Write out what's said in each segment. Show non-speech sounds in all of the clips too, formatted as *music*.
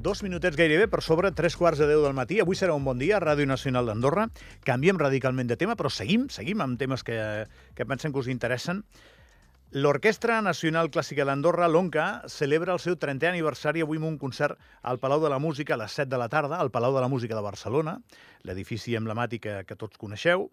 dos minutets gairebé per sobre, tres quarts de deu del matí. Avui serà un bon dia a Ràdio Nacional d'Andorra. Canviem radicalment de tema, però seguim, seguim amb temes que, que pensem que us interessen. L'Orquestra Nacional Clàssica d'Andorra, l'ONCA, celebra el seu 30è aniversari avui amb un concert al Palau de la Música a les 7 de la tarda, al Palau de la Música de Barcelona, l'edifici emblemàtic que, que tots coneixeu.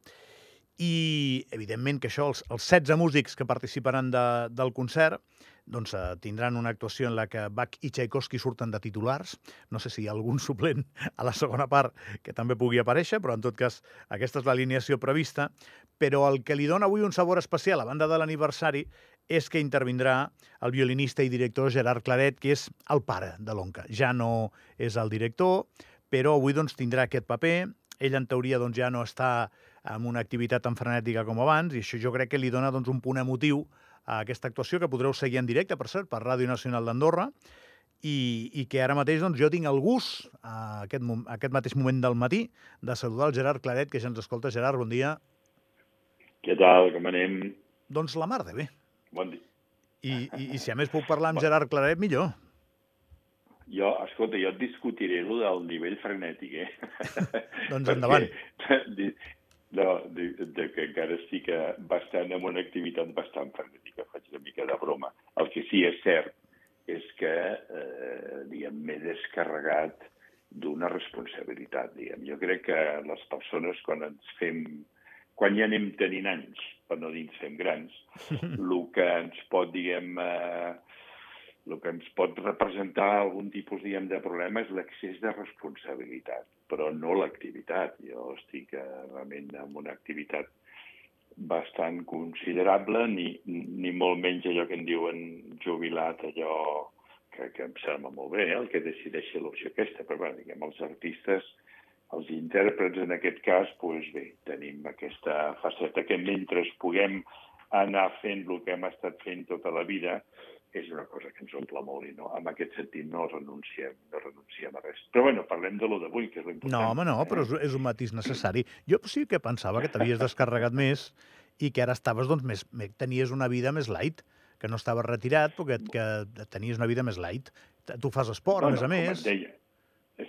I, evidentment, que això, els, els 16 músics que participaran de, del concert, doncs eh, tindran una actuació en la que Bach i Tchaikovsky surten de titulars. No sé si hi ha algun *laughs* suplent a la segona part que també pugui aparèixer, però en tot cas aquesta és l'alineació prevista. Però el que li dona avui un sabor especial a banda de l'aniversari és que intervindrà el violinista i director Gerard Claret, que és el pare de l'Onca. Ja no és el director, però avui doncs, tindrà aquest paper. Ell, en teoria, doncs, ja no està amb una activitat tan frenètica com abans, i això jo crec que li dona doncs, un punt emotiu a aquesta actuació, que podreu seguir en directe, per cert, per Ràdio Nacional d'Andorra, i, i que ara mateix doncs, jo tinc el gust, a aquest, a aquest mateix moment del matí, de saludar el Gerard Claret, que ja ens escolta. Gerard, bon dia. Què tal, com anem? Doncs la mar de bé. Bon dia. I, i, i si a més puc *laughs* parlar amb Gerard Claret, millor. Jo, escolta, jo et discutiré lo del nivell frenètic, eh? *laughs* doncs endavant. *laughs* No, de, de que encara estic bastant en una activitat bastant frenètica, faig una mica de broma. El que sí és cert és que, eh, diguem, m'he descarregat d'una responsabilitat, diguem. Jo crec que les persones, quan ens fem... Quan ja anem tenint anys, per no dir ens fem grans, *laughs* el que ens pot, diguem, eh, el que ens pot representar algun tipus, diguem, de problema és l'excés de responsabilitat, però no l'activitat. Jo estic eh, realment en una activitat bastant considerable, ni, ni molt menys allò que en diuen jubilat, allò que, que em sembla molt bé, eh, el que decideixi l'opció aquesta, però bé, diguem, els artistes, els intèrprets en aquest cas, doncs bé, tenim aquesta faceta que mentre puguem anar fent el que hem estat fent tota la vida, és una cosa que ens omple molt i no, en aquest sentit no renunciem, no renunciem a res. Però bueno, parlem de lo d'avui, que és l'important. No, home, no, però és, és un matís necessari. Jo sí que pensava que t'havies descarregat més i que ara estaves, doncs, més, tenies una vida més light, que no estaves retirat, però que, que tenies una vida més light. Tu fas esport, bueno, a més a més. Deia,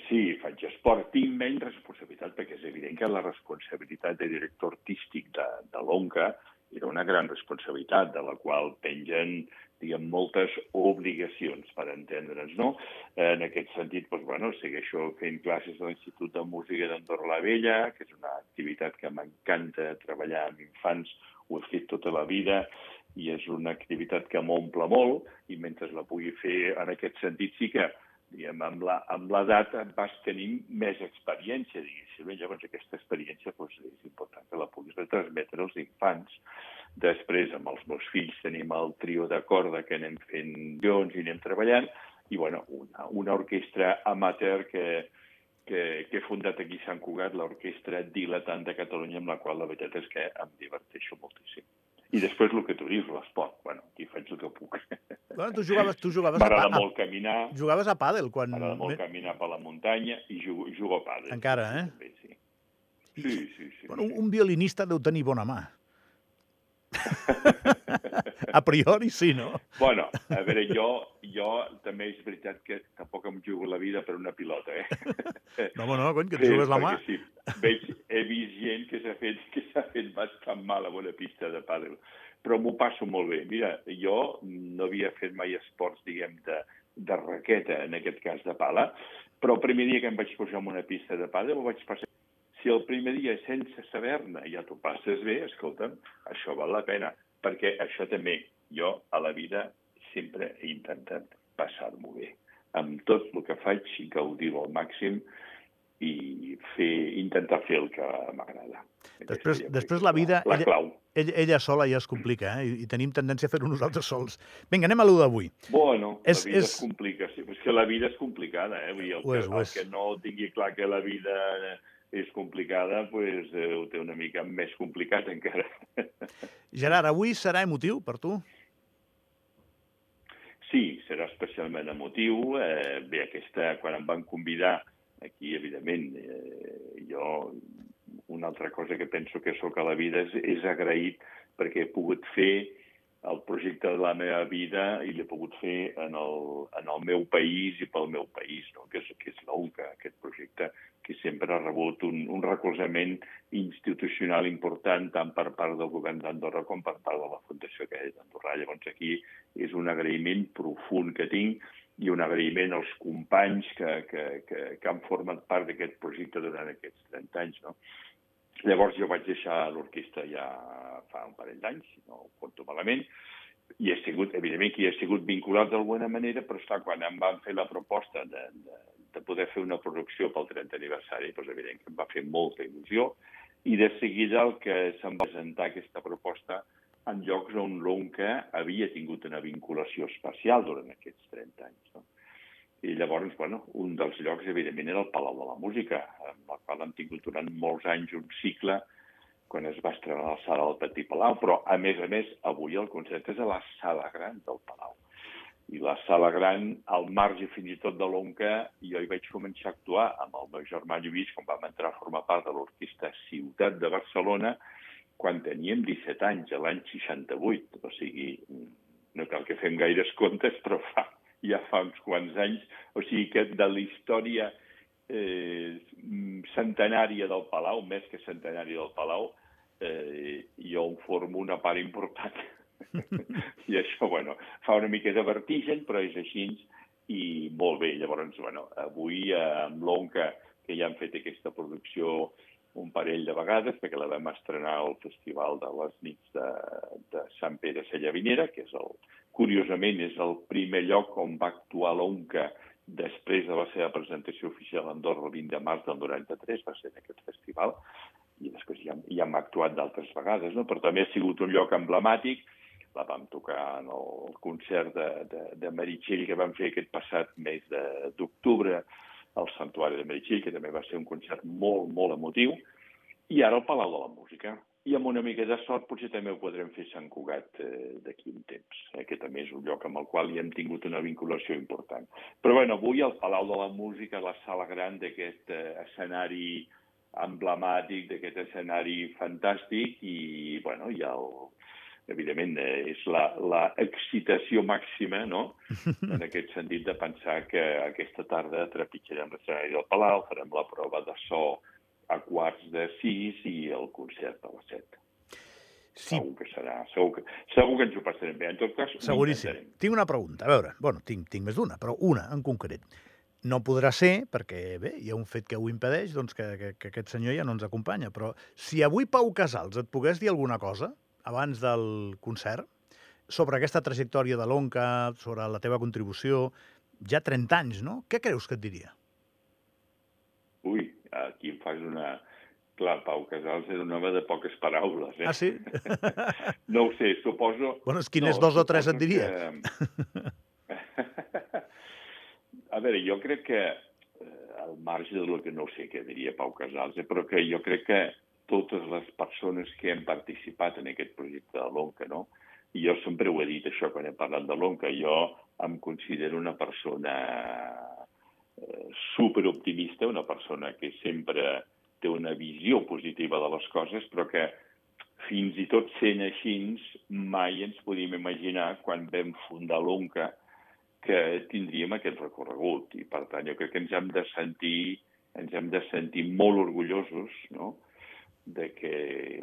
sí, faig esport, tinc menys responsabilitat, perquè és evident que la responsabilitat de director artístic de, de l'ONCA era una gran responsabilitat, de la qual pengen diguem, moltes obligacions, per entendre'ns, no? En aquest sentit, doncs, bueno, segueixo fent classes a l'Institut de Música d'Andorra la Vella, que és una activitat que m'encanta treballar amb infants, ho he fet tota la vida, i és una activitat que m'omple molt, i mentre la pugui fer en aquest sentit sí que diguem, amb l'edat vas tenint més experiència, diguéssim. Llavors, aquesta experiència doncs, és important que la puguis retransmetre als infants. Després, amb els meus fills, tenim el trio de corda que anem fent guions i anem treballant, i bueno, una, una orquestra amateur que, que, que he fundat aquí a Sant Cugat, l'Orquestra Dilatant de Catalunya, amb la qual la veritat és que em diverteixo moltíssim. I després el que tu dius, l'esport. Bueno, aquí faig el que puc. Bueno, tu jugaves, tu jugaves a pàdel. molt caminar. Jugaves a pàdel quan... M'agrada molt caminar per la muntanya i jugo, jugo a pàdel. Encara, eh? També, sí. Sí, sí, sí. Bueno, un violinista deu tenir bona mà. *laughs* a priori sí, no? Bueno, a veure, jo, jo també és veritat que tampoc em jugo la vida per una pilota, eh? *laughs* No, home, no, cony, que et jugues la mà. Sí, veig, he vist gent que s'ha fet, que s'ha fet bastant mal a una pista de pàdel, però m'ho passo molt bé. Mira, jo no havia fet mai esports, diguem, de, de raqueta, en aquest cas de pala, però el primer dia que em vaig posar en una pista de pàdel ho vaig passar si el primer dia sense saber-ne ja t'ho passes bé, escolta'm, això val la pena, perquè això també jo a la vida sempre he intentat passar-m'ho bé. Amb tot el que faig gaudir-ho al màxim i fer, intentar fer el que m'agrada. Després, després la vida, la, la ella, ella, ella sola ja es complica, eh? I, i tenim tendència a fer-ho nosaltres sols. Vinga, anem a l'1 d'avui. Bueno, és, la vida és... es complica, sí, és que la vida és complicada, eh? Vull dir, el, ho és, que, el que no tingui clar que la vida és complicada, pues, eh, ho té una mica més complicat encara. *laughs* Gerard, avui serà emotiu per tu? Sí, serà especialment emotiu. Eh, bé, aquesta, quan em van convidar, aquí, evidentment, eh, jo una altra cosa que penso que sóc a la vida és, és agraït perquè he pogut fer el projecte de la meva vida i l'he pogut fer en el, en el meu país i pel meu país, no? que és, que és l'UNCA, aquest projecte que sempre ha rebut un, un recolzament institucional important tant per part del govern d'Andorra com per part de la Fundació que és d'Andorra. Llavors aquí és un agraïment profund que tinc i un agraïment als companys que, que, que, que han format part d'aquest projecte durant aquests 30 anys. No? Llavors jo vaig deixar l'orquestra ja fa un parell d'anys, si no ho conto malament, i he sigut, evidentment que hi he sigut vinculat d'alguna manera, però està, quan em van fer la proposta de, de, de poder fer una producció pel 30 aniversari, doncs evident que em va fer molta il·lusió, i de seguida el que se'm va presentar aquesta proposta en llocs on l'ONCA havia tingut una vinculació especial durant aquests 30 anys. No? I llavors, bueno, un dels llocs, evidentment, era el Palau de la Música, amb el qual hem tingut durant molts anys un cicle quan es va estrenar la sala del Petit Palau, però, a més a més, avui el concert és a la sala gran del Palau. I la sala gran, al marge fins i tot de l'Onca, jo hi vaig començar a actuar amb el meu germà Lluís, quan vam entrar a formar part de l'Orquestra Ciutat de Barcelona, quan teníem 17 anys, l'any 68. O sigui, no cal que fem gaires comptes, però fa ja fa uns quants anys, o sigui que de la història eh, centenària del Palau, més que centenària del Palau, eh, jo en formo una part important. *laughs* I això, bueno, fa una mica de vertigen, però és així i molt bé. Llavors, bueno, avui eh, amb l'ONCA, que ja han fet aquesta producció un parell de vegades, perquè la vam estrenar al Festival de les Nits de, de Sant Pere Sallavinera, que és el, Curiosament, és el primer lloc on va actuar l'ONCA després de la seva presentació oficial a Andorra el 20 de març del 93, va ser en aquest festival, i després ja, ja hem actuat d'altres vegades, no? però també ha sigut un lloc emblemàtic, la vam tocar en el concert de, de, de Meritxell que vam fer aquest passat mes d'octubre al Santuari de Meritxell, que també va ser un concert molt, molt emotiu, i ara al Palau de la Música, i amb una mica de sort potser també ho podrem fer Sant Cugat eh, d'aquí un temps, eh, que també és un lloc amb el qual hi hem tingut una vinculació important. Però bueno, avui al Palau de la Música, la sala gran d'aquest eh, escenari emblemàtic, d'aquest escenari fantàstic i, bueno, hi ha el, evidentment, eh, és la, la excitació màxima, no?, *laughs* en aquest sentit de pensar que aquesta tarda trepitjarem l'escenari del Palau, farem la prova de so a quarts de sis i el concert a les set. Sí. Segur que serà, segur que, segur que ens ho passarem bé. En tot cas, Seguríssim. Tinc una pregunta, a veure, bueno, tinc, tinc més d'una, però una en concret. No podrà ser, perquè bé, hi ha un fet que ho impedeix, doncs que, que, que aquest senyor ja no ens acompanya, però si avui Pau Casals et pogués dir alguna cosa abans del concert sobre aquesta trajectòria de l'ONCA, sobre la teva contribució, ja 30 anys, no? Què creus que et diria? Ui, aquí em fas una... Clar, Pau Casals era un home de poques paraules. Eh? Ah, sí? *laughs* no ho sé, suposo... Bueno, és quines no, dos o tres et diria? Que... *laughs* A veure, jo crec que, eh, al marge del que no sé què diria Pau Casals, eh, però que jo crec que totes les persones que han participat en aquest projecte de l'ONCA, no? I jo sempre ho he dit, això, quan he parlat de l'ONCA, jo em considero una persona Eh, superoptimista, una persona que sempre té una visió positiva de les coses, però que fins i tot sent així mai ens podíem imaginar quan vam fundar l'ONCA que tindríem aquest recorregut. I per tant jo crec que ens hem de sentir, ens hem de sentir molt orgullosos no? De que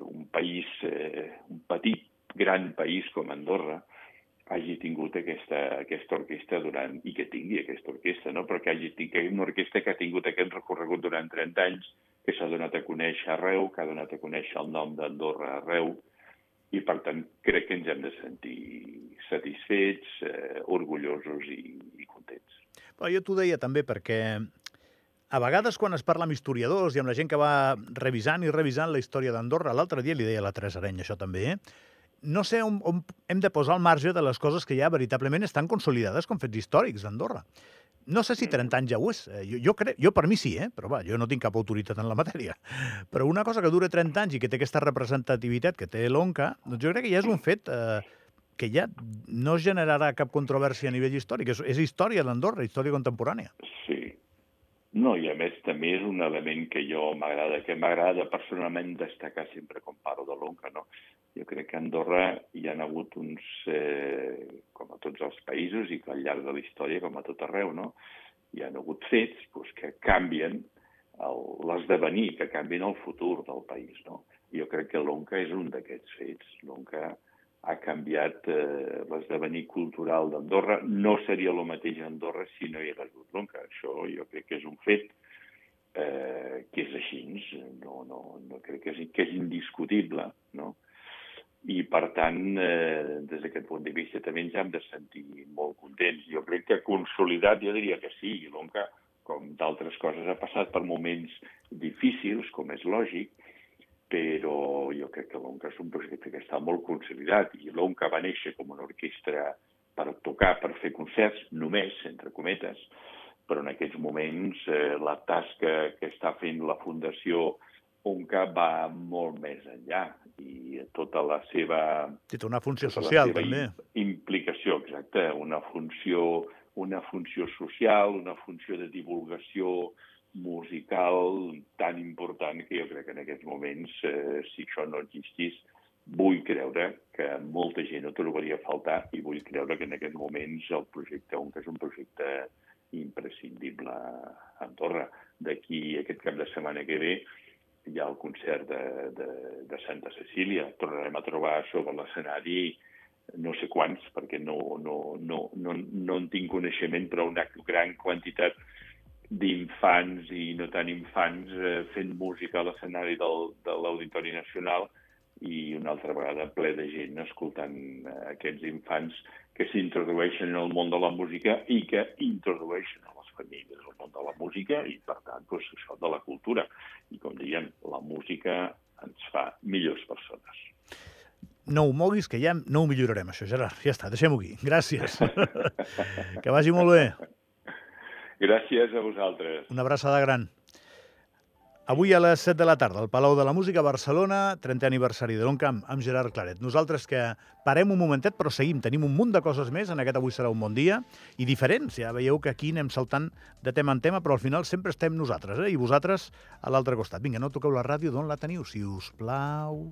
un país, eh, un petit, gran país com Andorra, hagi tingut aquesta, aquesta orquestra durant, i que tingui aquesta orquestra, no? però que hagi tingut una orquestra que ha tingut aquest recorregut durant 30 anys, que s'ha donat a conèixer arreu, que ha donat a conèixer el nom d'Andorra arreu, i per tant crec que ens hem de sentir satisfets, eh, orgullosos i, i contents. Però jo t'ho deia també perquè a vegades quan es parla amb historiadors i amb la gent que va revisant i revisant la història d'Andorra, l'altre dia li deia la Teresa Areny això també, eh? no sé on, on hem de posar el marge de les coses que ja veritablement estan consolidades com fets històrics d'Andorra. No sé si 30 anys ja ho és. Eh, jo, jo, crec, jo per mi sí, eh? però va, jo no tinc cap autoritat en la matèria. Però una cosa que dura 30 anys i que té aquesta representativitat que té l'ONCA, doncs jo crec que ja és un fet eh, que ja no generarà cap controvèrsia a nivell històric. És, és història d'Andorra, història contemporània. Sí. No, i a més també és un element que jo m'agrada, que m'agrada personalment destacar sempre quan parlo de l'ONCA, no? Jo crec que a Andorra hi ha hagut uns, eh, com a tots els països i al llarg de la història, com a tot arreu, no? hi ha hagut fets pues, que canvien l'esdevenir, que canvien el futur del país. No? Jo crec que l'ONCA és un d'aquests fets. L'ONCA ha canviat eh, l'esdevenir cultural d'Andorra. No seria el mateix Andorra si no hi hagués hagut l'ONCA. Això jo crec que és un fet eh, que és així. No, no, no crec que és, que és indiscutible. No? I, per tant, eh, des d'aquest punt de vista també ens hem de sentir molt contents. Jo crec que consolidat, jo diria que sí. L'ONCA, com d'altres coses, ha passat per moments difícils, com és lògic, però jo crec que l'ONCA és un projecte que està molt consolidat i l'ONCA va néixer com una orquestra per tocar, per fer concerts, només, entre cometes, però en aquests moments eh, la tasca que està fent la Fundació ONCA va molt més enllà i tota la seva... Té una funció social, també. Implicació, exacte, una funció, una funció social, una funció de divulgació, musical tan important que jo crec que en aquests moments, eh, si això no existís, vull creure que molta gent ho trobaria a faltar i vull creure que en aquests moments el projecte ONCA és un projecte imprescindible a Andorra. D'aquí aquest cap de setmana que ve hi ha el concert de, de, de Santa Cecília. Tornarem a trobar sobre l'escenari no sé quants, perquè no, no, no, no, no en tinc coneixement, però una gran quantitat d'infants i no tan infants eh, fent música a l'escenari de l'Auditori Nacional i una altra vegada ple de gent escoltant eh, aquests infants que s'introdueixen en el món de la música i que introdueixen a les famílies el món de la música i, per tant, doncs, això de la cultura. I, com diem, la música ens fa millors persones. No ho moguis, que ja no ho millorarem, això, Gerard. Ja està, deixem-ho aquí. Gràcies. *laughs* que vagi molt bé. Gràcies a vosaltres. Una abraçada gran. Avui a les 7 de la tarda, al Palau de la Música, Barcelona, 30è aniversari de l'Oncamp, amb Gerard Claret. Nosaltres que parem un momentet, però seguim. Tenim un munt de coses més, en aquest Avui serà un bon dia, i diferents. Ja veieu que aquí anem saltant de tema en tema, però al final sempre estem nosaltres, eh? i vosaltres a l'altre costat. Vinga, no toqueu la ràdio, d'on la teniu, si us plau.